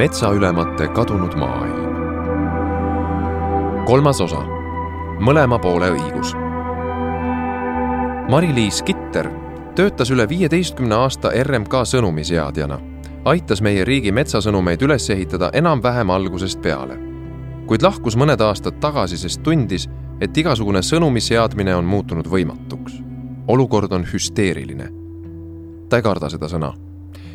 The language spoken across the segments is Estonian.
metsaülemate kadunud maailm. kolmas osa, mõlema poole õigus. Mari-Liis Kitter töötas üle viieteistkümne aasta RMK sõnumiseadjana, aitas meie riigi metsasõnumeid üles ehitada enam-vähem algusest peale. kuid lahkus mõned aastad tagasi, sest tundis, et igasugune sõnumi seadmine on muutunud võimatuks. olukord on hüsteeriline. ta ei karda seda sõna.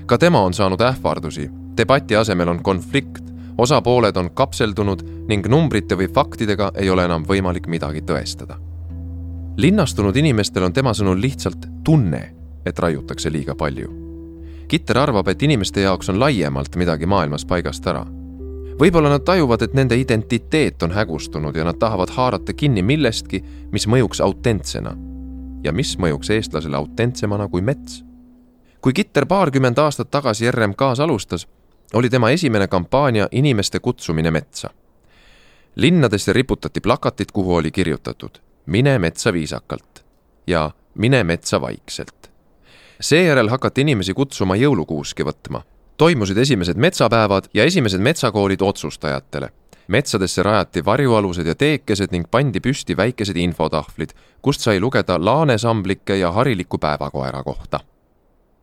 ka tema on saanud ähvardusi debati asemel on konflikt, osapooled on kapseldunud ning numbrite või faktidega ei ole enam võimalik midagi tõestada. linnastunud inimestel on tema sõnul lihtsalt tunne, et raiutakse liiga palju. Kitter arvab, et inimeste jaoks on laiemalt midagi maailmas paigast ära. võib-olla nad tajuvad, et nende identiteet on hägustunud ja nad tahavad haarata kinni millestki, mis mõjuks autentsena. ja mis mõjuks eestlasele autentsemana kui mets kui Kitter paarkümmend aastat tagasi RMK-s alustas, oli tema esimene kampaania inimeste kutsumine metsa. linnadesse riputati plakatid, kuhu oli kirjutatud mine metsa viisakalt ja mine metsa vaikselt. seejärel hakati inimesi kutsuma jõulukuuski võtma. toimusid esimesed metsapäevad ja esimesed metsakoolid otsustajatele. metsadesse rajati varjualused ja teekesed ning pandi püsti väikesed infotahvlid, kust sai lugeda laanesamblike ja hariliku päevakoera kohta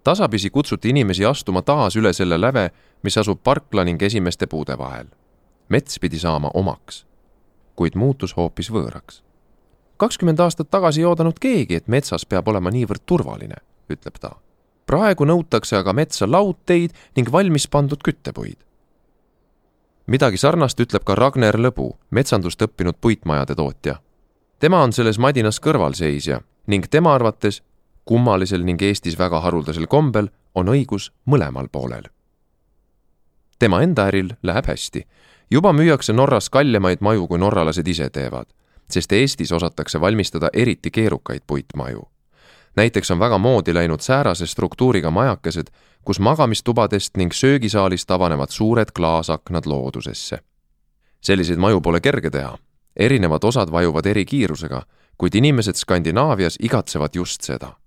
tasapisi kutsuti inimesi astuma taas üle selle läve, mis asub parkla ning esimeste puude vahel. mets pidi saama omaks, kuid muutus hoopis võõraks. kakskümmend aastat tagasi ei oodanud keegi, et metsas peab olema niivõrd turvaline, ütleb ta. praegu nõutakse aga metsa laudteid ning valmis pandud küttepuid. midagi sarnast ütleb ka Ragnar Lõbu, metsandust õppinud puitmajade tootja. tema on selles madinas kõrvalseisja ning tema arvates kummalisel ning Eestis väga haruldasel kombel on õigus mõlemal poolel. tema enda äril läheb hästi. juba müüakse Norras kaljemaid maju, kui norralased ise teevad, sest Eestis osatakse valmistada eriti keerukaid puitmaju. näiteks on väga moodi läinud säärase struktuuriga majakesed, kus magamistubadest ning söögisaalist avanevad suured klaasaknad loodusesse. selliseid maju pole kerge teha, erinevad osad vajuvad eri kiirusega, kuid inimesed Skandinaavias igatsevad just seda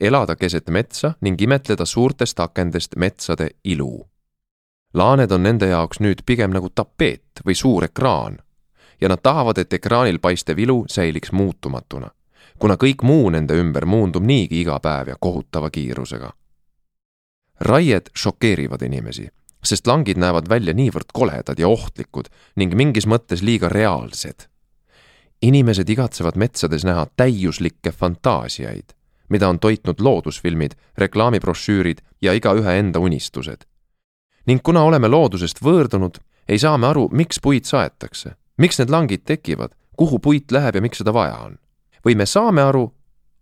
elada keset metsa ning imetleda suurtest akendest metsade ilu. laaned on nende jaoks nüüd pigem nagu tapeet või suur ekraan ja nad tahavad, et ekraanil paistev ilu säiliks muutumatuna, kuna kõik muu nende ümber muundub niigi iga päev ja kohutava kiirusega. raied šokeerivad inimesi, sest langid näevad välja niivõrd koledad ja ohtlikud ning mingis mõttes liiga reaalsed. inimesed igatsevad metsades näha täiuslikke fantaasiaid mida on toitnud loodusfilmid, reklaamibrošüürid ja igaühe enda unistused. ning kuna oleme loodusest võõrdunud, ei saa me aru, miks puid saetakse, miks need langid tekivad, kuhu puit läheb ja miks seda vaja on. või me saame aru,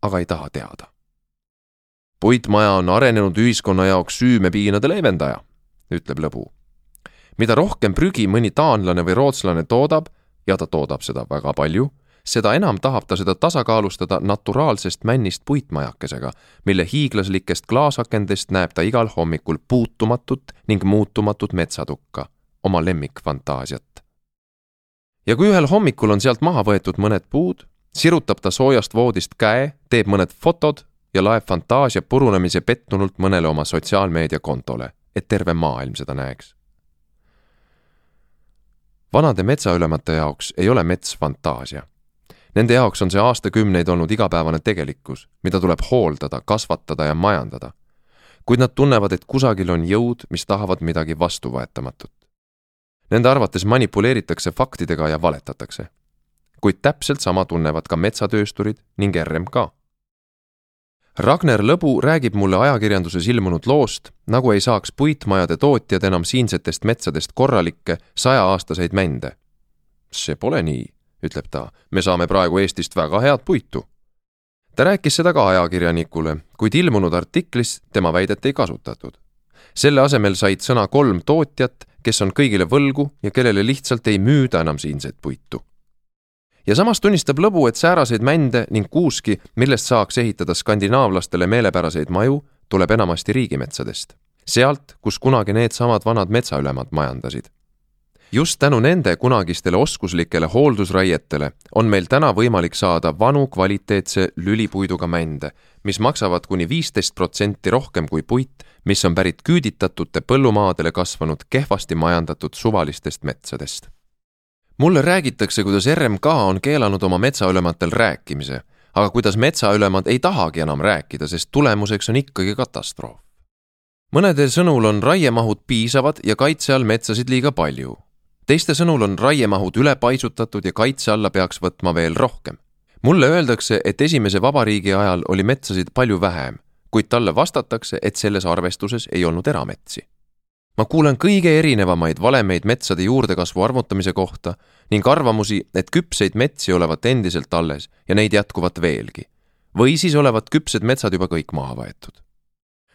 aga ei taha teada. puitmaja on arenenud ühiskonna jaoks süümepiinade leevendaja, ütleb Lõbu. mida rohkem prügi mõni taanlane või rootslane toodab, ja ta toodab seda väga palju seda enam tahab ta seda tasakaalustada naturaalsest männist puitmajakesega, mille hiiglaslikest klaasakendest näeb ta igal hommikul puutumatut ning muutumatut metsatukka, oma lemmikfantaasiat. ja kui ühel hommikul on sealt maha võetud mõned puud, sirutab ta soojast voodist käe, teeb mõned fotod ja laeb fantaasia purunemise pettunult mõnele oma sotsiaalmeediakontole, et terve maailm seda näeks vanade metsaülemate jaoks ei ole mets fantaasia Nende jaoks on see aastakümneid olnud igapäevane tegelikkus, mida tuleb hooldada, kasvatada ja majandada. kuid nad tunnevad, et kusagil on jõud, mis tahavad midagi vastuvõetamatut. Nende arvates manipuleeritakse faktidega ja valetatakse. kuid täpselt sama tunnevad ka metsatöösturid ning RMK. Ragnar Lõbu räägib mulle ajakirjanduses ilmunud loost, nagu ei saaks puitmajade tootjad enam siinsetest metsadest korralikke saja-aastaseid mände. see pole nii ütleb ta, me saame praegu Eestist väga head puitu. ta rääkis seda ka ajakirjanikule, kuid ilmunud artiklis tema väidet ei kasutatud. selle asemel said sõna kolm tootjat, kes on kõigile võlgu ja kellele lihtsalt ei müüda enam siinset puitu. ja samas tunnistab Lõbu, et sääraseid mände ning kuuski, millest saaks ehitada skandinaavlastele meelepäraseid maju, tuleb enamasti riigimetsadest. sealt, kus kunagi needsamad vanad metsaülemad majandasid just tänu nende kunagistele oskuslikele hooldusraietele on meil täna võimalik saada vanu kvaliteetse lülipuiduga mände, mis maksavad kuni viisteist protsenti rohkem kui puit, mis on pärit küüditatute põllumaadele kasvanud kehvasti majandatud suvalistest metsadest. mulle räägitakse, kuidas RMK on keelanud oma metsaülematel rääkimise, aga kuidas metsaülemad ei tahagi enam rääkida, sest tulemuseks on ikkagi katastroof. mõnede sõnul on raiemahud piisavad ja kaitse all metsasid liiga palju. Teiste sõnul on raiemahud ülepaisutatud ja kaitse alla peaks võtma veel rohkem mulle öeldakse, et esimese vabariigi ajal oli metsasid palju vähem, kuid talle vastatakse, et selles arvestuses ei olnud erametsi. ma kuulen kõige erinevamaid valemeid metsade juurdekasvu arvutamise kohta ning arvamusi, et küpseid metsi olevat endiselt alles ja neid jätkuvat veelgi. või siis olevat küpsed metsad juba kõik maha võetud.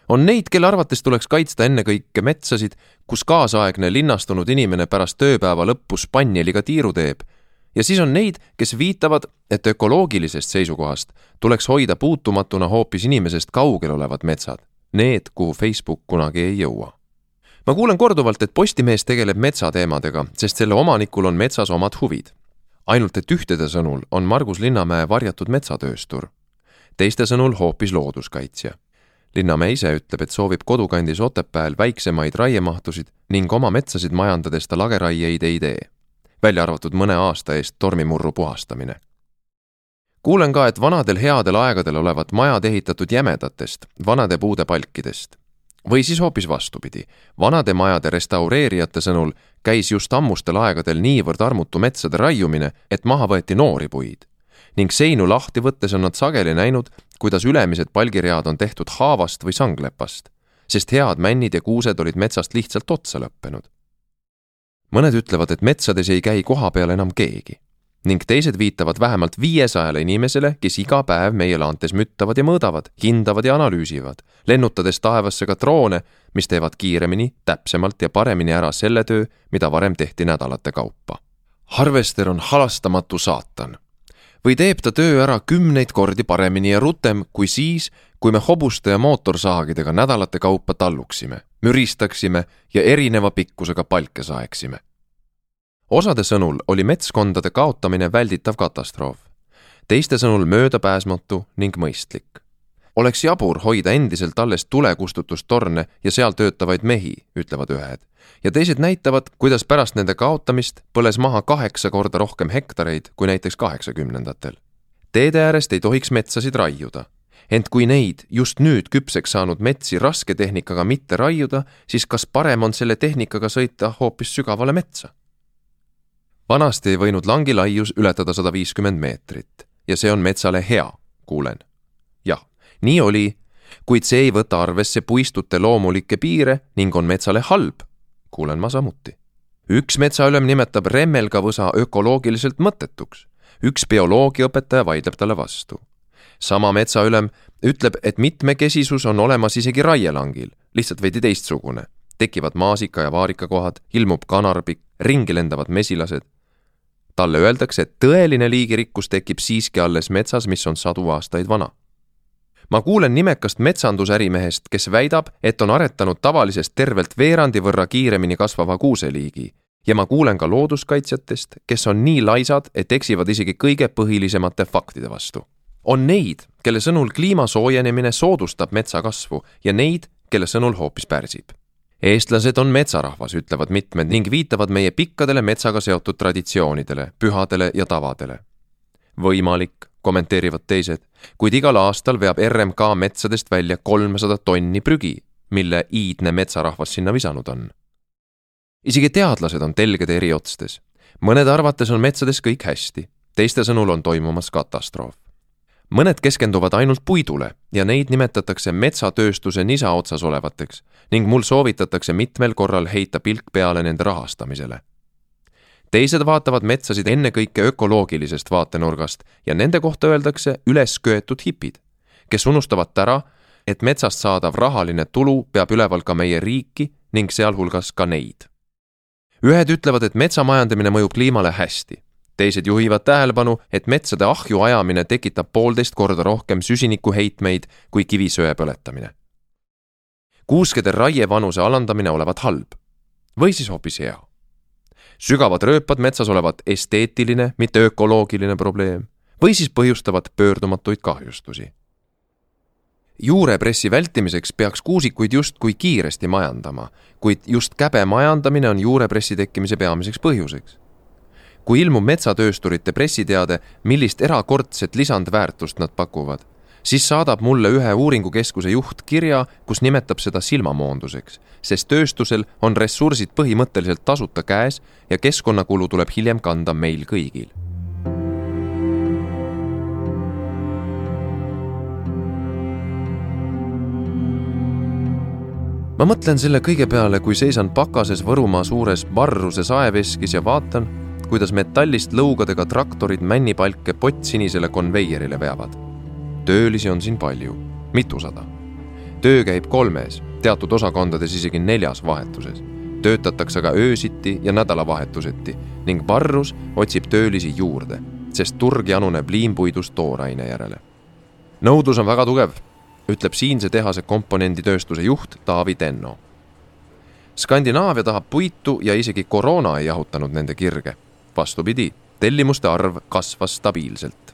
On neid, kelle arvates tuleks kaitsta ennekõike metsasid, kus kaasaegne linnastunud inimene pärast tööpäeva lõppu spanneliga tiiru teeb ja siis on neid, kes viitavad, et ökoloogilisest seisukohast tuleks hoida puutumatuna hoopis inimesest kaugel olevad metsad, need, kuhu Facebook kunagi ei jõua. ma kuulen korduvalt, et Postimees tegeleb metsateemadega, sest selle omanikul on metsas omad huvid. ainult et ühtede sõnul on Margus Linnamäe varjatud metsatööstur, teiste sõnul hoopis looduskaitsja Linnamäe ise ütleb, et soovib kodukandis Otepääl väiksemaid raiemahtusid ning oma metsasid majandades ta lageraieid ei tee välja arvatud mõne aasta eest tormimurru puhastamine. kuulen ka, et vanadel headel aegadel olevat majad ehitatud jämedatest, vanade puude palkidest. või siis hoopis vastupidi, vanade majade restaureerijate sõnul käis just ammustel aegadel niivõrd armutu metsade raiumine, et maha võeti noori puid ning seinu lahti võttes on nad sageli näinud, kuidas ülemised palgiread on tehtud haavast või sanglepast, sest head männid ja kuused olid metsast lihtsalt otsa lõppenud mõned ütlevad, et metsades ei käi koha peal enam keegi ning teised viitavad vähemalt viiesajale inimesele, kes iga päev meie laantes müttavad ja mõõdavad, hindavad ja analüüsivad, lennutades taevasse ka droone, mis teevad kiiremini, täpsemalt ja paremini ära selle töö, mida varem tehti nädalate kaupa. harvester on halastamatu saatan. Või teeb ta töö ära kümneid kordi paremini ja rutem kui siis, kui me hobuste ja mootorsaagidega nädalate kaupa talluksime müristaksime ja erineva pikkusega palke saeksime. osade sõnul oli metskondade kaotamine välditav katastroof, teiste sõnul möödapääsmatu ning mõistlik. Oleks jabur hoida endiselt alles tulekustutustorne ja seal töötavaid mehi, ütlevad ühed, ja teised näitavad, kuidas pärast nende kaotamist põles maha kaheksa korda rohkem hektareid kui näiteks kaheksakümnendatel. teede äärest ei tohiks metsasid raiuda ent kui neid just nüüd küpseks saanud metsi raske tehnikaga mitte raiuda, siis kas parem on selle tehnikaga sõita hoopis sügavale metsa? vanasti ei võinud langi laius ületada sada viiskümmend meetrit ja see on metsale hea, kuulen. Nii oli, kuid see ei võta arvesse puistute loomulikke piire ning on metsale halb, kuulen ma samuti. üks metsaülem nimetab remmelgavõsa ökoloogiliselt mõttetuks, üks bioloogiaõpetaja vaidleb talle vastu sama metsaülem ütleb, et mitmekesisus on olemas isegi raielangil, lihtsalt veidi teistsugune. tekivad maasika ja vaarikakohad, ilmub kanarpikk, ringi lendavad mesilased. talle öeldakse, et tõeline liigirikkus tekib siiski alles metsas, mis on sadu aastaid vana. Ma kuulen nimekast metsandusärimehest, kes väidab, et on aretanud tavalisest tervelt veerandi võrra kiiremini kasvava kuuseliigi ja ma kuulen ka looduskaitsjatest, kes on nii laisad, et eksivad isegi kõige põhilisemate faktide vastu on neid, kelle sõnul kliima soojenemine soodustab metsa kasvu ja neid, kelle sõnul hoopis pärsib. eestlased on metsarahvas, ütlevad mitmed ning viitavad meie pikkadele metsaga seotud traditsioonidele, pühadele ja tavadele. võimalik, kommenteerivad teised, kuid igal aastal veab RMK metsadest välja kolmsada tonni prügi, mille iidne metsarahvas sinna visanud on. isegi teadlased on telged eri otstes. mõnede arvates on metsades kõik hästi, teiste sõnul on toimumas katastroof mõned keskenduvad ainult puidule ja neid nimetatakse metsatööstuse nisa otsas olevateks ning mul soovitatakse mitmel korral heita pilk peale nende rahastamisele. Teised vaatavad metsasid ennekõike ökoloogilisest vaatenurgast ja nende kohta öeldakse ülesköetud hipid, kes unustavad ära, et metsast saadav rahaline tulu peab üleval ka meie riiki ning sealhulgas ka neid. ühed ütlevad, et metsamajandamine mõjub kliimale hästi teised juhivad tähelepanu, et metsade ahju ajamine tekitab poolteist korda rohkem süsinikuheitmeid kui kivisöe põletamine. kuuskede raievanuse alandamine olevat halb või siis hoopis hea. Sügavad rööpad metsas olevat esteetiline, mitte ökoloogiline probleem või siis põhjustavad pöördumatuid kahjustusi. juurepressi vältimiseks peaks kuusikuid justkui kiiresti majandama, kuid just käbe majandamine on juurepressi tekkimise peamiseks põhjuseks. kui ilmub metsatöösturite pressiteade, millist erakordset lisandväärtust nad pakuvad, siis saadab mulle ühe uuringukeskuse juht kirja, kus nimetab seda silmamoonduseks, sest tööstusel on ressursid põhimõtteliselt tasuta käes ja keskkonnakulu tuleb hiljem kanda meil kõigil ma mõtlen selle kõige peale, kui seisan pakases Võrumaa suures varruse saeveskis ja vaatan, kuidas metallist lõugadega traktorid männipalke pottsinisele konveierile veavad. Töölisi on siin palju, mitusada. töö käib kolmes, teatud osakondades isegi neljas vahetuses. töötatakse ka öösiti ja nädalavahetuseti ning varrus otsib töölisi juurde, sest turg januneb liimpuidust tooraine järele. nõudlus on väga tugev ütleb siinse tehase komponenditööstuse juht Taavi Tenno. Skandinaavia tahab puitu ja isegi koroona ei jahutanud nende kirge. vastupidi, tellimuste arv kasvas stabiilselt.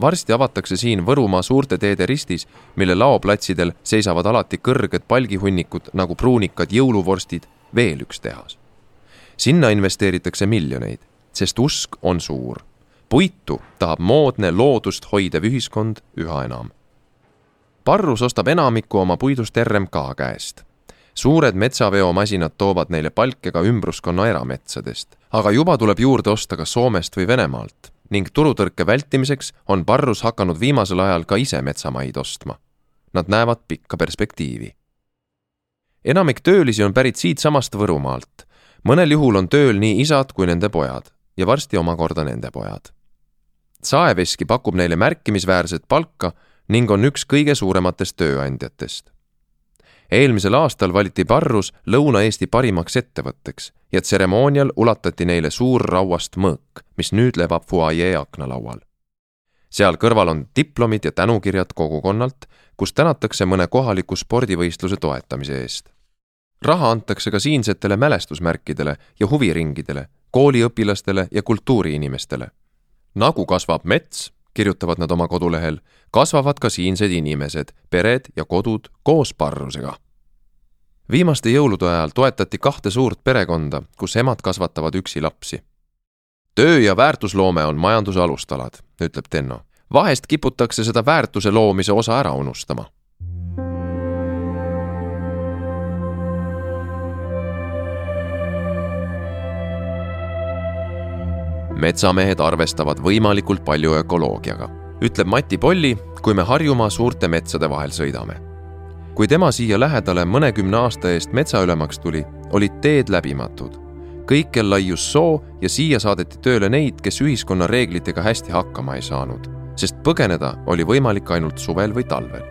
Varsti avatakse siin Võrumaa suurte teede ristis, mille laoplatsidel seisavad alati kõrged palgihunnikud nagu pruunikad jõuluvorstid, veel üks tehas. sinna investeeritakse miljoneid, sest usk on suur. puitu tahab moodne loodust hoidev ühiskond üha enam Parrus ostab enamiku oma puidust RMK käest. suured metsaveomasinad toovad neile palke ka ümbruskonna erametsadest, aga juba tuleb juurde osta ka Soomest või Venemaalt ning turutõrke vältimiseks on Parrus hakanud viimasel ajal ka ise metsamaid ostma. Nad näevad pikka perspektiivi. enamik töölisi on pärit siitsamast Võrumaalt. mõnel juhul on tööl nii isad kui nende pojad ja varsti omakorda nende pojad. saeveski pakub neile märkimisväärset palka ning on üks kõige suurematest tööandjatest. Eelmisel aastal valiti Parrus Lõuna-Eesti parimaks ettevõtteks ja tseremoonial ulatati neile suur rauast mõõk, mis nüüd lebab fuajee aknalaual. seal kõrval on diplomid ja tänukirjad kogukonnalt, kus tänatakse mõne kohaliku spordivõistluse toetamise eest. raha antakse ka siinsetele mälestusmärkidele ja huviringidele, kooliõpilastele ja kultuuriinimestele. nagu kasvab mets, kirjutavad nad oma kodulehel, kasvavad ka siinsed inimesed, pered ja kodud koos parrusega. viimaste jõulude ajal toetati kahte suurt perekonda, kus emad kasvatavad üksi lapsi. töö ja väärtusloome on majanduse alustalad, ütleb Tenno. vahest kiputakse seda väärtuse loomise osa ära unustama metsamehed arvestavad võimalikult palju ökoloogiaga, ütleb Mati Polli, kui me Harjumaa suurte metsade vahel sõidame. kui tema siia lähedale mõnekümne aasta eest metsaülemaks tuli, olid teed läbimatud. kõikjal laius soo ja siia saadeti tööle neid, kes ühiskonna reeglitega hästi hakkama ei saanud, sest põgeneda oli võimalik ainult suvel või talvel.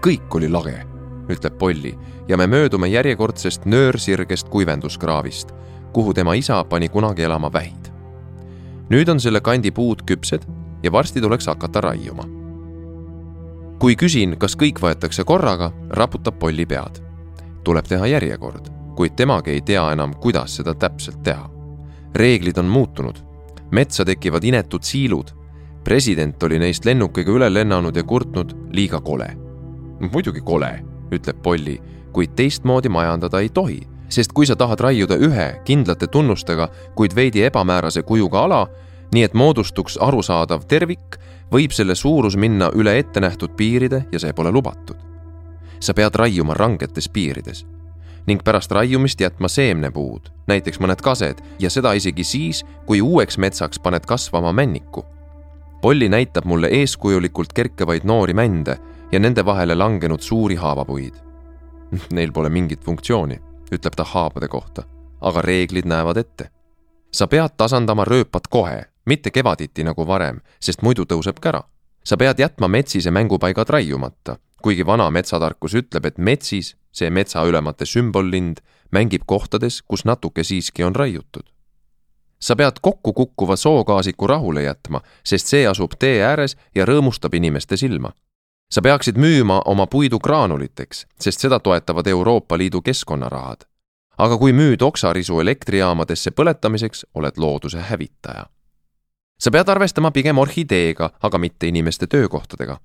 kõik oli lage, ütleb Polli ja me möödume järjekordsest nöörsirgest kuivenduskraavist, kuhu tema isa pani kunagi elama vähid nüüd on selle kandi puud küpsed ja varsti tuleks hakata raiuma. kui küsin, kas kõik võetakse korraga, raputab Polli pead. tuleb teha järjekord, kuid temagi ei tea enam, kuidas seda täpselt teha. reeglid on muutunud, metsa tekivad inetud siilud. president oli neist lennukiga üle lennanud ja kurtnud liiga kole. muidugi kole, ütleb Polli, kuid teistmoodi majandada ei tohi sest kui sa tahad raiuda ühe kindlate tunnustega, kuid veidi ebamäärase kujuga ala, nii et moodustuks arusaadav tervik, võib selle suurus minna üle ettenähtud piiride ja see pole lubatud. sa pead raiuma rangetes piirides ning pärast raiumist jätma seemnepuud, näiteks mõned kased ja seda isegi siis, kui uueks metsaks paned kasvama männiku. Polli näitab mulle eeskujulikult kerkivaid noori mände ja nende vahele langenud suuri haavapuid. Neil pole mingit funktsiooni ütleb ta haabade kohta, aga reeglid näevad ette. sa pead tasandama rööpad kohe, mitte kevaditi nagu varem, sest muidu tõuseb kära. sa pead jätma metsise mängupaigad raiumata, kuigi vana metsatarkus ütleb, et metsis, see metsaülemate sümbollind, mängib kohtades, kus natuke siiski on raiutud. sa pead kokku kukkuva soogaasiku rahule jätma, sest see asub tee ääres ja rõõmustab inimeste silma sa peaksid müüma oma puidu graanuliteks, sest seda toetavad Euroopa Liidu keskkonnarahad. aga kui müüd oksarisu elektrijaamadesse põletamiseks, oled looduse hävitaja. sa pead arvestama pigem orhideega, aga mitte inimeste töökohtadega.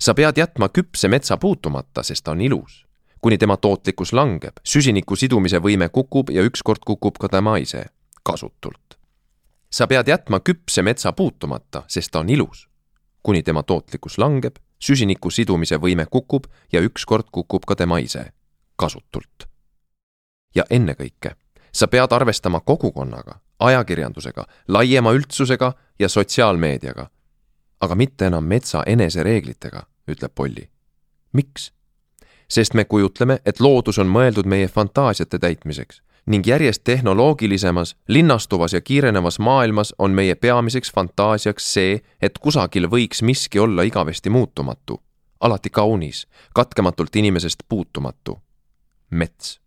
sa pead jätma küpse metsa puutumata, sest ta on ilus. kuni tema tootlikkus langeb, süsiniku sidumise võime kukub ja ükskord kukub ka tema ise, kasutult. sa pead jätma küpse metsa puutumata, sest ta on ilus. kuni tema tootlikkus langeb, süsiniku sidumise võime kukub ja ükskord kukub ka tema ise, kasutult. ja ennekõike, sa pead arvestama kogukonnaga, ajakirjandusega, laiema üldsusega ja sotsiaalmeediaga. aga mitte enam metsa enesereeglitega, ütleb Polli. miks? sest me kujutleme, et loodus on mõeldud meie fantaasiate täitmiseks ning järjest tehnoloogilisemas, linnastuvas ja kiirenevas maailmas on meie peamiseks fantaasiaks see, et kusagil võiks miski olla igavesti muutumatu, alati kaunis, katkematult inimesest puutumatu. mets.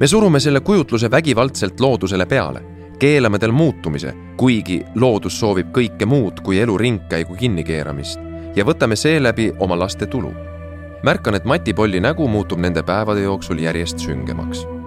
Me surume selle kujutluse vägivaldselt loodusele peale, keelame tal muutumise, kuigi loodus soovib kõike muud kui elu ringkäigu kinnikeeramist. Ja võtame seeläbi oma laste tulu. märkan, et Mati Polli nägu muutub nende päevade jooksul järjest süngemaks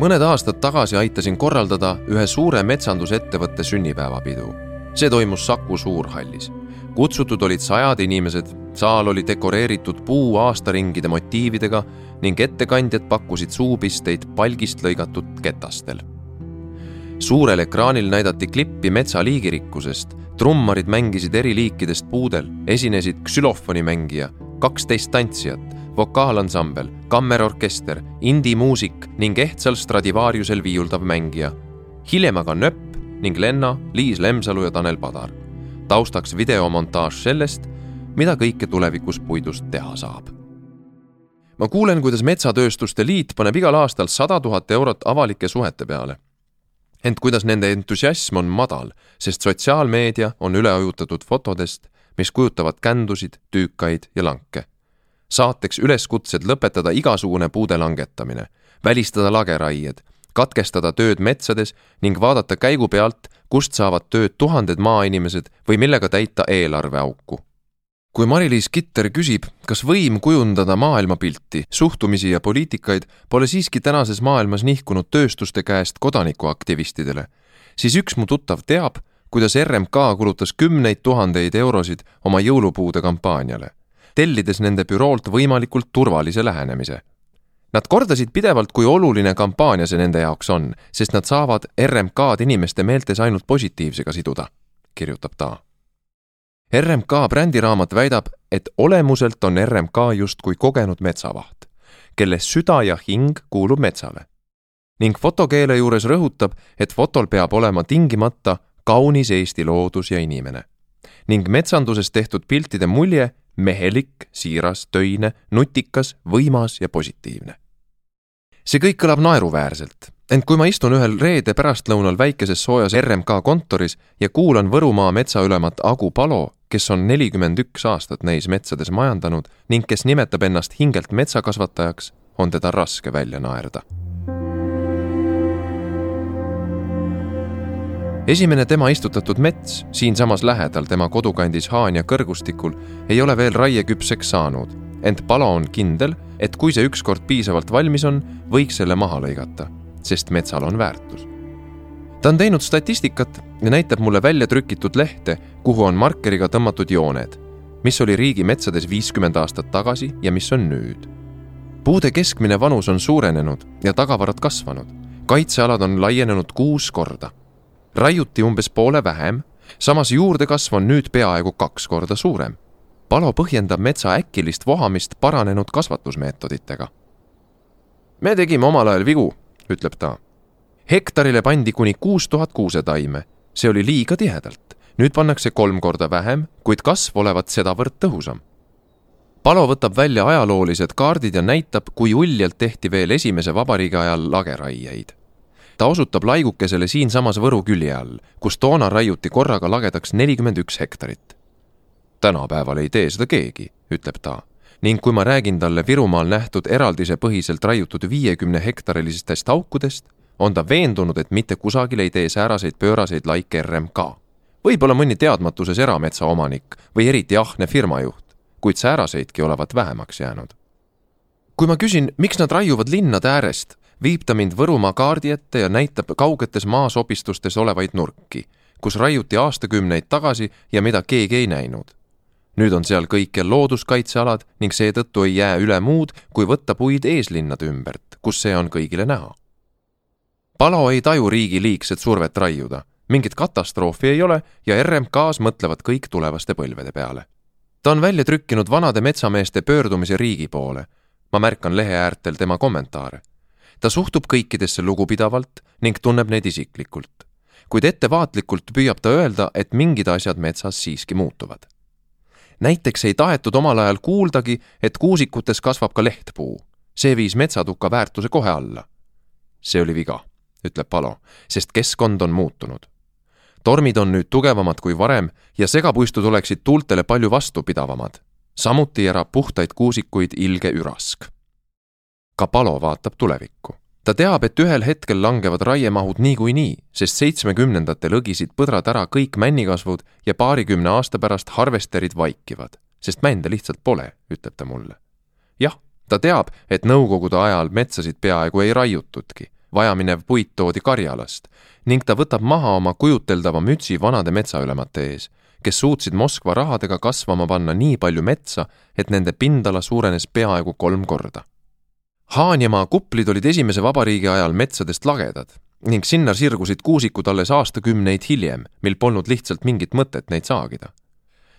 mõned aastad tagasi aitasin korraldada ühe suure metsandusettevõtte sünnipäevapidu. see toimus Saku Suurhallis kutsutud olid sajad inimesed, saal oli dekoreeritud puu aastaringide motiividega ning ettekandjad pakkusid suupisteid palgist lõigatud ketastel. suurel ekraanil näidati klippi metsa liigirikkusest, trummarid mängisid eri liikidest puudel, esinesid ksülofonimängija, kaksteist tantsijat, vokaalansambel, kammerorkester, indie-muusik ning ehtsal Stradivariusel viiuldav mängija. hiljem aga Nööp ning Lenna, Liis Lemsalu ja Tanel Padar taustaks videomontaaž sellest, mida kõike tulevikus puidust teha saab. ma kuulen, kuidas Metsatööstuste Liit paneb igal aastal sada tuhat eurot avalike suhete peale. ent kuidas nende entusiasm on madal, sest sotsiaalmeedia on üle ujutatud fotodest, mis kujutavad kändusid, tüükaid ja lanke. Saateks üleskutsed lõpetada igasugune puude langetamine, välistada lageraied katkestada tööd metsades ning vaadata käigu pealt, kust saavad tööd tuhanded maainimesed või millega täita eelarveauku. kui Mari-Liis Kitter küsib, kas võim kujundada maailmapilti, suhtumisi ja poliitikaid pole siiski tänases maailmas nihkunud tööstuste käest kodanikuaktivistidele, siis üks mu tuttav teab, kuidas RMK kulutas kümneid tuhandeid eurosid oma jõulupuude kampaaniale, tellides nende büroolt võimalikult turvalise lähenemise Nad kordasid pidevalt, kui oluline kampaania see nende jaoks on, sest nad saavad RMK-d inimeste meeltes ainult positiivsega siduda, kirjutab ta. RMK brändiraamat väidab, et olemuselt on RMK justkui kogenud metsavaht, kelle süda ja hing kuulub metsale. ning fotokeele juures rõhutab, et fotol peab olema tingimata kaunis Eesti loodus ja inimene. ning metsanduses tehtud piltide mulje mehelik, siiras, töine, nutikas, võimas ja positiivne see kõik kõlab naeruväärselt, ent kui ma istun ühel reede pärastlõunal väikeses soojas RMK kontoris ja kuulan Võrumaa metsaülemat Agu Palo, kes on nelikümmend üks aastat neis metsades majandanud ning kes nimetab ennast hingelt metsakasvatajaks, on teda raske välja naerda. Esimene tema istutatud mets siinsamas lähedal tema kodukandis Haanja kõrgustikul ei ole veel raieküpseks saanud ent Palo on kindel, et kui see ükskord piisavalt valmis on, võiks selle maha lõigata, sest metsal on väärtus. ta on teinud statistikat ja näitab mulle välja trükitud lehte, kuhu on markeriga tõmmatud jooned, mis oli riigimetsades viiskümmend aastat tagasi ja mis on nüüd. puude keskmine vanus on suurenenud ja tagavarad kasvanud. kaitsealad on laienenud kuus korda. Raiuti umbes poole vähem, samas juurdekasv on nüüd peaaegu kaks korda suurem Palo põhjendab metsa äkilist vohamist paranenud kasvatusmeetoditega. me tegime omal ajal vigu, ütleb ta. hektarile pandi kuni kuus tuhat kuusetaime, see oli liiga tihedalt. nüüd pannakse kolm korda vähem, kuid kasv olevat sedavõrd tõhusam. Palo võtab välja ajaloolised kaardid ja näitab, kui uljalt tehti veel esimese vabariigi ajal lageraieid ta osutab laigukesele siinsamas Võru külje all, kus toona raiuti korraga lagedaks nelikümmend üks hektarit tänapäeval ei tee seda keegi, ütleb ta. ning kui ma räägin talle Virumaal nähtud eraldisepõhiselt raiutud viiekümne hektarilistest aukudest, on ta veendunud, et mitte kusagil ei tee sääraseid pööraseid laike RMK. võib-olla mõni teadmatuses erametsaomanik või eriti ahne firmajuht, kuid sääraseidki olevat vähemaks jäänud. kui ma küsin, miks nad raiuvad linnade äärest, viib ta mind Võrumaa kaardi ette ja näitab kaugetes maasopistustes olevaid nurki, kus raiuti aastakümneid tagasi ja mida keegi ei näinud. nüüd on seal kõikjal looduskaitsealad ning seetõttu ei jää üle muud, kui võtta puid eeslinnade ümbert, kus see on kõigile näha. Palo ei taju riigi liigset survet raiuda, mingit katastroofi ei ole ja RMK-s mõtlevad kõik tulevaste põlvede peale. ta on välja trükkinud vanade metsameeste pöördumise riigi poole. ma märkan lehe äärtel tema kommentaare ta suhtub kõikidesse lugupidavalt ning tunneb neid isiklikult. kuid ettevaatlikult püüab ta öelda, et mingid asjad metsas siiski muutuvad. näiteks ei tahetud omal ajal kuuldagi, et kuusikutes kasvab ka lehtpuu. see viis metsatuka väärtuse kohe alla. see oli viga, ütleb Palo, sest keskkond on muutunud tormid on nüüd tugevamad kui varem ja segapuistud oleksid tuultele palju vastupidavamad. samuti ära puhtaid kuusikuid ilge ürask ka Palo vaatab tulevikku. ta teab, et ühel hetkel langevad raiemahud niikuinii, sest seitsmekümnendatel õgisid põdrad ära kõik männikasvud ja paarikümne aasta pärast harvesterid vaikivad, sest mände lihtsalt pole, ütleb ta mulle. jah, ta teab, et nõukogude ajal metsasid peaaegu ei raiutudki, vajaminev puit toodi Karjalast ning ta võtab maha oma kujuteldava mütsi vanade metsaülemate ees kes suutsid Moskva rahadega kasvama panna nii palju metsa, et nende pindala suurenes peaaegu kolm korda Haanjamaa kuplid olid esimese vabariigi ajal metsadest lagedad ning sinna sirgusid kuusikud alles aastakümneid hiljem, mil polnud lihtsalt mingit mõtet neid saagida.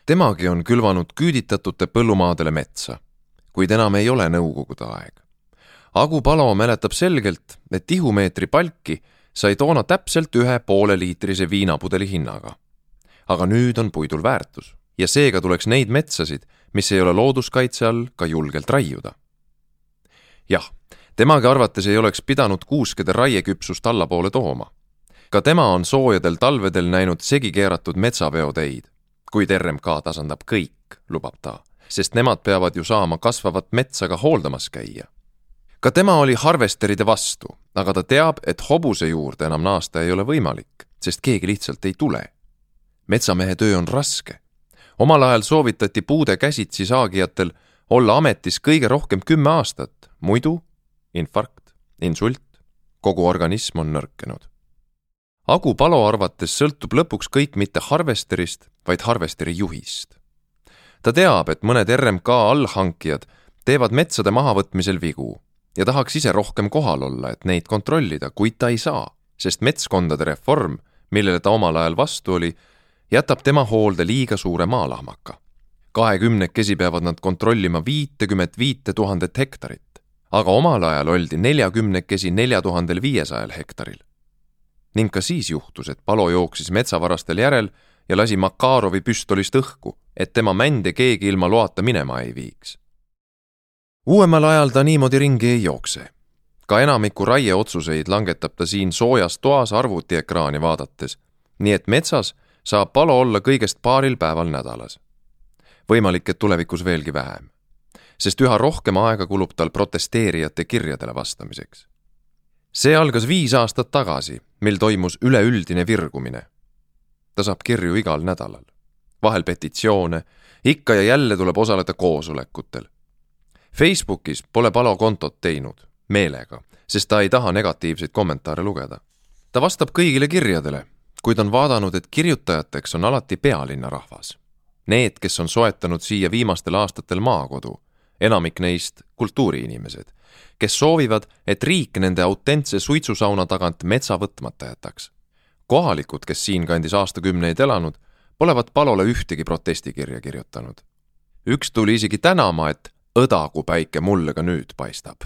temagi on külvanud küüditatute põllumaadele metsa, kuid enam ei ole nõukogude aeg. Agu Palo mäletab selgelt, et tihumeetri palki sai toona täpselt ühe pooleliitrise viinapudeli hinnaga. aga nüüd on puidul väärtus ja seega tuleks neid metsasid, mis ei ole looduskaitse all, ka julgelt raiuda jah, temagi arvates ei oleks pidanud kuuskede raieküpsust allapoole tooma. ka tema on soojadel talvedel näinud segi keeratud metsaveoteid, kuid RMK tasandab kõik, lubab ta, sest nemad peavad ju saama kasvavat metsa ka hooldamas käia. ka tema oli harvesteride vastu, aga ta teab, et hobuse juurde enam naasta ei ole võimalik, sest keegi lihtsalt ei tule. metsamehe töö on raske. omal ajal soovitati puude käsitsi saagijatel olla ametis kõige rohkem kümme aastat, muidu infarkt, insult, kogu organism on nõrkenud. Agu Palo arvates sõltub lõpuks kõik mitte harvesterist, vaid harvesteri juhist. ta teab, et mõned RMK allhankijad teevad metsade mahavõtmisel vigu ja tahaks ise rohkem kohal olla, et neid kontrollida, kuid ta ei saa, sest metskondade reform, millele ta omal ajal vastu oli, jätab tema hoolde liiga suure maalahmaka. Kahekümnekesi peavad nad kontrollima viitekümmet viite tuhandet hektarit aga omal ajal oldi neljakümnekesi nelja tuhandel viiesajal hektaril. ning ka siis juhtus, et Palo jooksis metsavarastel järel ja lasi Makarovi püstolist õhku, et tema mände keegi ilma loata minema ei viiks. uuemal ajal ta niimoodi ringi ei jookse. ka enamiku raieotsuseid langetab ta siin soojas toas arvutiekraani vaadates, nii et metsas saab Palo olla kõigest paaril päeval nädalas. Võimalik, et tulevikus veelgi vähem sest üha rohkem aega kulub tal protesteerijate kirjadele vastamiseks. see algas viis aastat tagasi, mil toimus üleüldine virgumine. ta saab kirju igal nädalal, vahel petitsioone, ikka ja jälle tuleb osaleda koosolekutel. Facebookis pole Palo kontot teinud, meelega, sest ta ei taha negatiivseid kommentaare lugeda. ta vastab kõigile kirjadele, kuid on vaadanud, et kirjutajateks on alati pealinna rahvas. Need, kes on soetanud siia viimastel aastatel maakodu enamik neist kultuuriinimesed, kes soovivad, et riik nende autentse suitsusauna tagant metsa võtmata jätaks. kohalikud, kes siinkandis aastakümneid elanud, polevat Palole ühtegi protestikirja kirjutanud. üks tuli isegi tänama, et õdagu päike mulle ka nüüd paistab.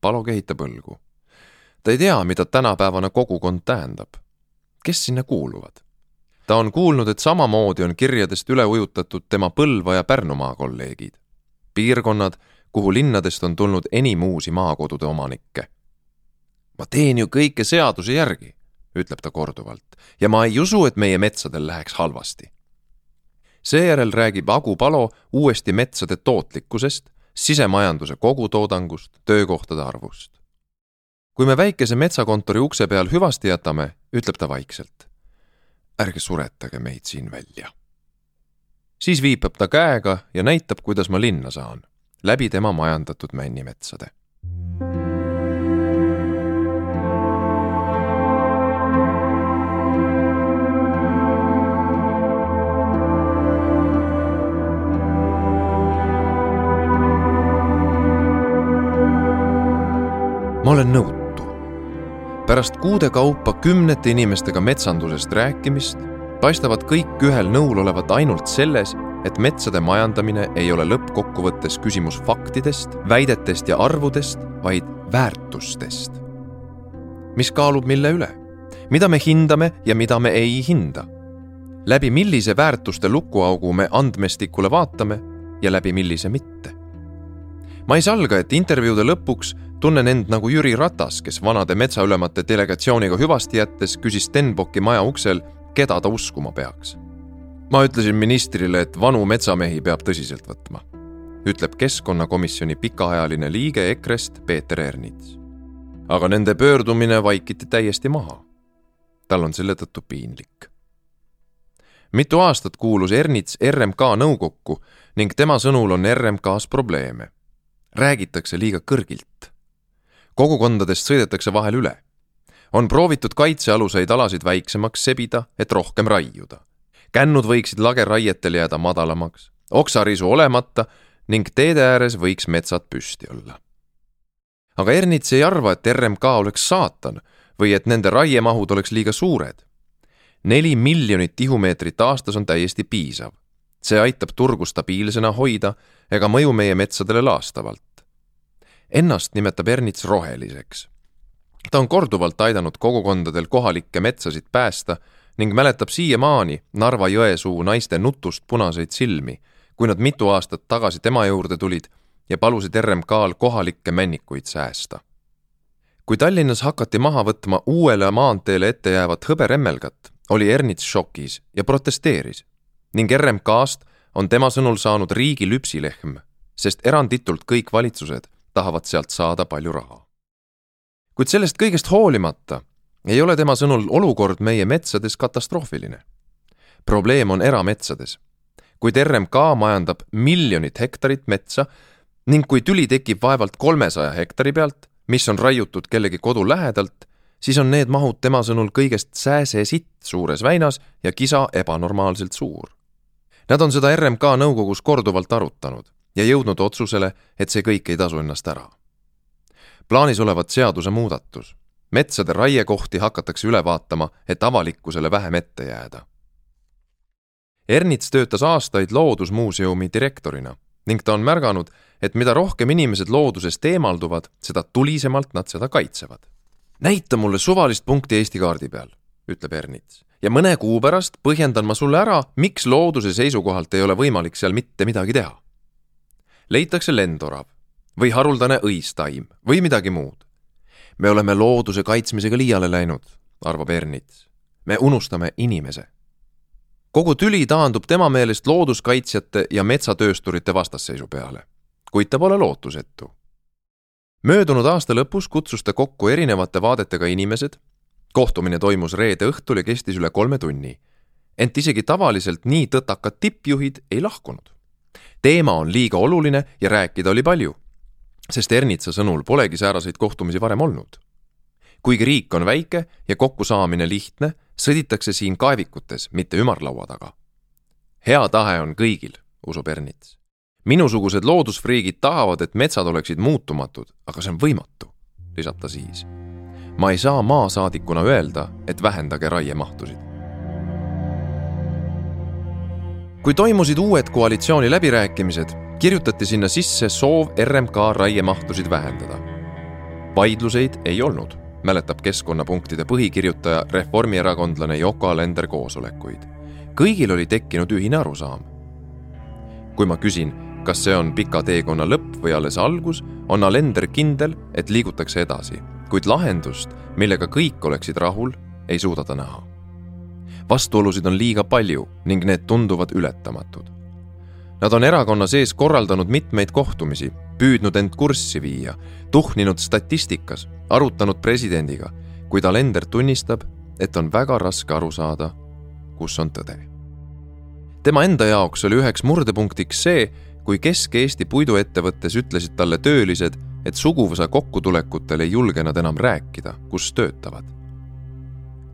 Palo kehitab õlgu. ta ei tea, mida tänapäevane kogukond tähendab. kes sinna kuuluvad? Ta on kuulnud, et samamoodi on kirjadest üle ujutatud tema Põlva ja Pärnumaa kolleegid piirkonnad, kuhu linnadest on tulnud enim uusi maakodude omanikke. ma teen ju kõike seaduse järgi, ütleb ta korduvalt, ja ma ei usu, et meie metsadel läheks halvasti. seejärel räägib Agu Palo uuesti metsade tootlikkusest, sisemajanduse kogutoodangust, töökohtade arvust. kui me väikese metsakontori ukse peal hüvasti jätame, ütleb ta vaikselt ärge suretage meid siin välja. siis viipab ta käega ja näitab, kuidas ma linna saan, läbi tema majandatud männimetsade ma olen nõutu pärast kuude kaupa kümnete inimestega metsandusest rääkimist paistavad kõik ühel nõul olevat ainult selles, et metsade majandamine ei ole lõppkokkuvõttes küsimus faktidest, väidetest ja arvudest, vaid väärtustest. mis kaalub mille üle? mida me hindame ja mida me ei hinda? läbi millise väärtuste lukuaugu me andmestikule vaatame ja läbi millise mitte? Ma ei salga, et intervjuude lõpuks tunnen end nagu Jüri Ratas, kes vanade metsaülemate delegatsiooniga hüvasti jättes küsis Stenbocki maja uksel, keda ta uskuma peaks ma ütlesin ministrile, et vanu metsamehi peab tõsiselt võtma, ütleb keskkonnakomisjoni pikaajaline liige EKRE-st Peeter Ernits. aga nende pöördumine vaikiti täiesti maha. tal on selle tõttu piinlik. mitu aastat kuulus Ernits RMK nõukokku ning tema sõnul on RMK-s probleeme. Räägitakse liiga kõrgilt. kogukondadest sõidetakse vahel üle. on proovitud kaitsealuseid alasid väiksemaks sebida, et rohkem raiuda kännud võiksid lageraietele jääda madalamaks, oksarisu olemata ning teede ääres võiks metsad püsti olla. aga Ernits ei arva, et RMK oleks saatan või et nende raiemahud oleks liiga suured. neli miljonit tihumeetrit aastas on täiesti piisav. See aitab turgu stabiilsena hoida ega mõju meie metsadele laastavalt. Ennast nimetab Ernits roheliseks. ta on korduvalt aidanud kogukondadel kohalikke metsasid päästa ning mäletab siiamaani Narva-Jõesuu naiste nutust punaseid silmi, kui nad mitu aastat tagasi tema juurde tulid ja palusid RMK-l kohalikke männikuid säästa. kui Tallinnas hakati maha võtma uuele maanteele ette jäävat hõberemmelgat, oli Ernits šokis ja protesteeris ning RMK-st on tema sõnul saanud riigi lüpsilehm, sest eranditult kõik valitsused tahavad sealt saada palju raha. kuid sellest kõigest hoolimata ei ole tema sõnul olukord meie metsades katastroofiline. probleem on erametsades. kuid RMK majandab miljonit hektarit metsa ning kui tüli tekib vaevalt kolmesaja hektari pealt, mis on raiutud kellegi kodu lähedalt, siis on need mahud tema sõnul kõigest sääsesitt suures väinas ja kisa ebanormaalselt suur. Nad on seda RMK nõukogus korduvalt arutanud ja jõudnud otsusele, et see kõik ei tasu ennast ära. plaanis olevat seadusemuudatus metsade raiekohti hakatakse üle vaatama, et avalikkusele vähem ette jääda. Ernits töötas aastaid Loodusmuuseumi direktorina ning ta on märganud, et mida rohkem inimesed loodusest eemalduvad, seda tulisemalt nad seda kaitsevad. näita mulle suvalist punkti Eesti kaardi peal, ütleb Ernits, ja mõne kuu pärast põhjendan ma sulle ära, miks looduse seisukohalt ei ole võimalik seal mitte midagi teha. leitakse lendorav või haruldane õistaim või midagi muud me oleme looduse kaitsmisega liiale läinud, arvab Ernits. me unustame inimese. kogu tüli taandub tema meelest looduskaitsjate ja metsatöösturite vastasseisu peale, kuid ta pole lootusetu. möödunud aasta lõpus kutsus ta kokku erinevate vaadetega inimesed, kohtumine toimus reede õhtul ja kestis üle kolme tunni. ent isegi tavaliselt nii tõtakad tippjuhid ei lahkunud. teema on liiga oluline ja rääkida oli palju sest Ernitsa sõnul polegi sääraseid kohtumisi varem olnud. kuigi riik on väike ja kokkusaamine lihtne, sõditakse siin kaevikutes, mitte ümarlaua taga. hea tahe on kõigil, usub Ernits. minusugused loodusfriigid tahavad, et metsad oleksid muutumatud, aga see on võimatu, lisab ta siis. Ma ei saa maasaadikuna öelda, et vähendage raiemahtusid. kui toimusid uued koalitsiooni läbirääkimised, kirjutati sinna sisse soov RMK raiemahtusid vähendada. vaidluseid ei olnud, mäletab keskkonnapunktide põhikirjutaja, reformierakondlane Yoko Alender koosolekuid. kõigil oli tekkinud ühine arusaam. kui ma küsin, kas see on pika teekonna lõpp või alles algus, on Alender kindel, et liigutakse edasi, kuid lahendust, millega kõik oleksid rahul, ei suuda ta näha. vastuolusid on liiga palju ning need tunduvad ületamatud Nad on erakonna sees korraldanud mitmeid kohtumisi, püüdnud end kurssi viia, tuhninud statistikas, arutanud presidendiga, kuid Alender tunnistab, et on väga raske aru saada, kus on tõde. tema enda jaoks oli üheks murdepunktiks see, kui Kesk-Eesti puiduettevõttes ütlesid talle töölised, et suguvõsa kokkutulekutel ei julge nad enam rääkida, kus töötavad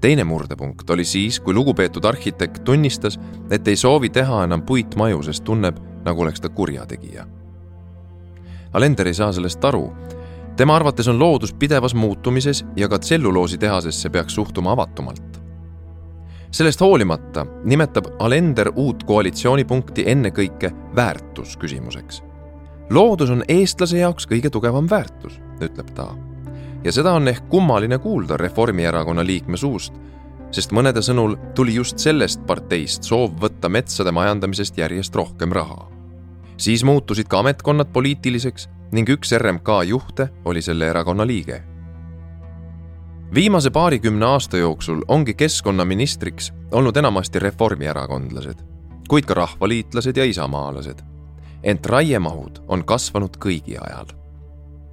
teine murdepunkt oli siis, kui lugupeetud arhitekt tunnistas, et ei soovi teha enam puitmaju, sest tunneb, nagu oleks ta kurjategija. Alender ei saa sellest aru, tema arvates on loodus pidevas muutumises ja ka tselluloositehasesse peaks suhtuma avatumalt. sellest hoolimata nimetab Alender uut koalitsioonipunkti ennekõike väärtusküsimuseks. Loodus on eestlase jaoks kõige tugevam väärtus, ütleb ta. ja seda on ehk kummaline kuulda Reformierakonna liikme suust, sest mõnede sõnul tuli just sellest parteist soov võtta metsade majandamisest järjest rohkem raha. siis muutusid ka ametkonnad poliitiliseks ning üks RMK juhte oli selle erakonna liige. viimase paarikümne aasta jooksul ongi keskkonnaministriks olnud enamasti reformierakondlased, kuid ka rahvaliitlased ja isamaalased. Ent raiemahud on kasvanud kõigi ajal.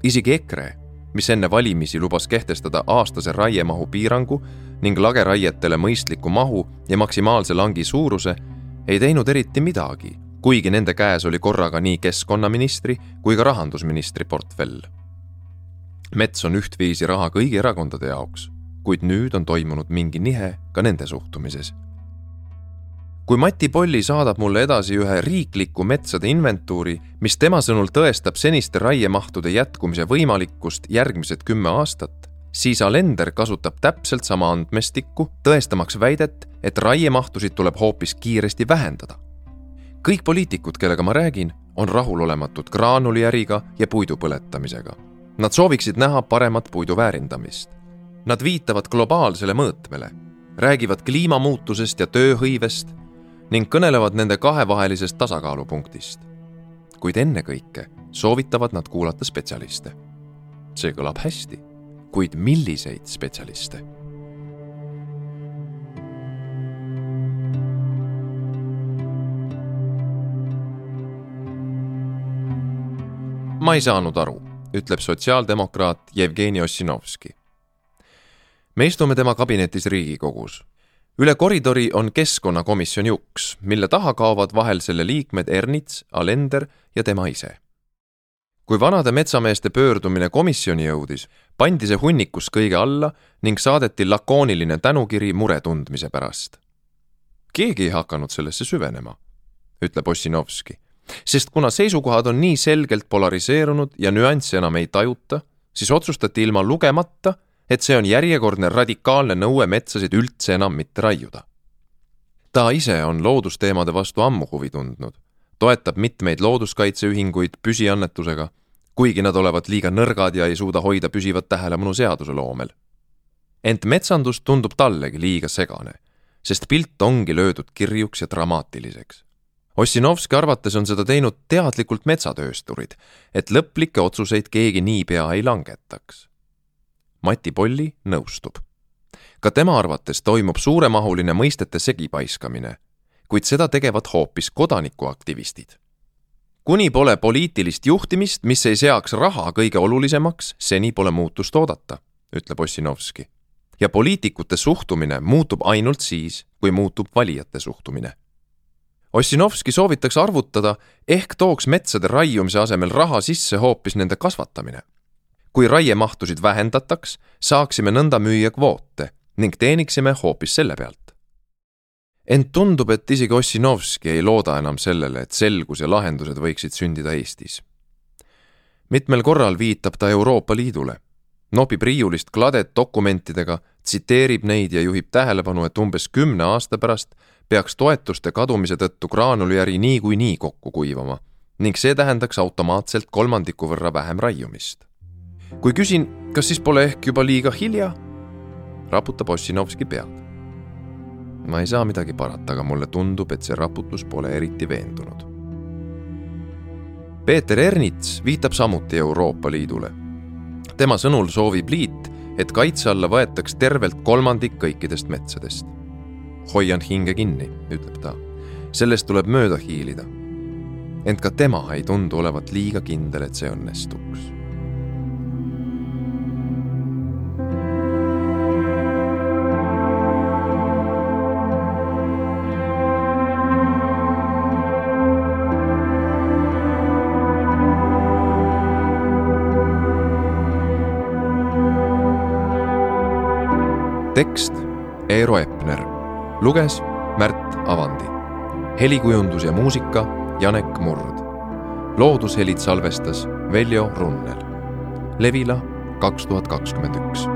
isegi EKRE, mis enne valimisi lubas kehtestada aastase raiemahu piirangu ning lageraietele mõistliku mahu ja maksimaalse langi suuruse, ei teinud eriti midagi kuigi nende käes oli korraga nii keskkonnaministri kui ka rahandusministri portfell. mets on ühtviisi raha kõigi erakondade jaoks, kuid nüüd on toimunud mingi nihe ka nende suhtumises. Kui Mati Polli saadab mulle edasi ühe riikliku metsade inventuuri, mis tema sõnul tõestab seniste raiemahtude jätkumise võimalikkust järgmised kümme aastat, siis Alender kasutab täpselt sama andmestikku, tõestamaks väidet, et raiemahtusid tuleb hoopis kiiresti vähendada kõik poliitikud, kellega ma räägin, on rahulolematud graanuliäriga ja puidu põletamisega. Nad sooviksid näha paremat puidu väärindamist. Nad viitavad globaalsele mõõtmele, räägivad kliimamuutusest ja tööhõivest ning kõnelevad nende kahevahelisest tasakaalupunktist. kuid ennekõike soovitavad nad kuulata spetsialiste. see kõlab hästi, kuid milliseid spetsialiste ma ei saanud aru, ütleb sotsiaaldemokraat Jevgeni Ossinovski. me istume tema kabinetis Riigikogus. Üle koridori on keskkonnakomisjoni uks, mille taha kaovad vahel selle liikmed Ernits, Alender ja tema ise. kui vanade metsameeste pöördumine komisjoni jõudis, pandi see hunnikus kõige alla ning saadeti lakooniline tänukiri mure tundmise pärast. keegi ei hakanud sellesse süvenema, ütleb Ossinovski sest kuna seisukohad on nii selgelt polariseerunud ja nüansse enam ei tajuta, siis otsustati ilma lugemata, et see on järjekordne radikaalne nõue metsasid üldse enam mitte raiuda. ta ise on loodusteemade vastu ammu huvi tundnud, toetab mitmeid looduskaitseühinguid püsiannetusega, kuigi nad olevat liiga nõrgad ja ei suuda hoida püsivat tähelepanu seaduseloomel. ent metsandus tundub tallegi liiga segane, sest pilt ongi löödud kirjuks ja dramaatiliseks Ossinovski arvates on seda teinud teadlikult metsatöösturid, et lõplikke otsuseid keegi niipea ei langetaks. Mati Polli nõustub. ka tema arvates toimub suuremahuline mõistete segipaiskamine, kuid seda tegevad hoopis kodanikuaktivistid. kuni pole poliitilist juhtimist, mis ei seaks raha kõige olulisemaks, seni pole muutust oodata, ütleb Ossinovski. ja poliitikute suhtumine muutub ainult siis, kui muutub valijate suhtumine Ossinovski soovitaks arvutada, ehk tooks metsade raiumise asemel raha sisse hoopis nende kasvatamine. Kui raiemahtusid vähendataks, saaksime nõnda müüa kvoote ning teeniksime hoopis selle pealt. ent tundub, et isegi Ossinovski ei looda enam sellele, et selgus ja lahendused võiksid sündida Eestis. mitmel korral viitab ta Euroopa Liidule, nopib riiulist kladet dokumentidega, tsiteerib neid ja juhib tähelepanu, et umbes kümne aasta pärast peaks toetuste kadumise tõttu graanuliäri niikuinii kokku kuivama ning see tähendaks automaatselt kolmandiku võrra vähem raiumist. Kui küsin, kas siis pole ehk juba liiga hilja, raputab Ossinovski pead. ma ei saa midagi parata, aga mulle tundub, et see raputus pole eriti veendunud. Peeter Ernits viitab samuti Euroopa Liidule. tema sõnul soovib liit, et kaitse alla võetaks tervelt kolmandik kõikidest metsadest hoian hinge kinni, ütleb ta. sellest tuleb mööda hiilida. ent ka tema ei tundu olevat liiga kindel, et see õnnestuks tekst Eero Epner luges Märt Avandi. helikujundus ja muusika Janek Murd. loodushelid salvestas Veljo Runnel. Levila kaks tuhat kakskümmend üks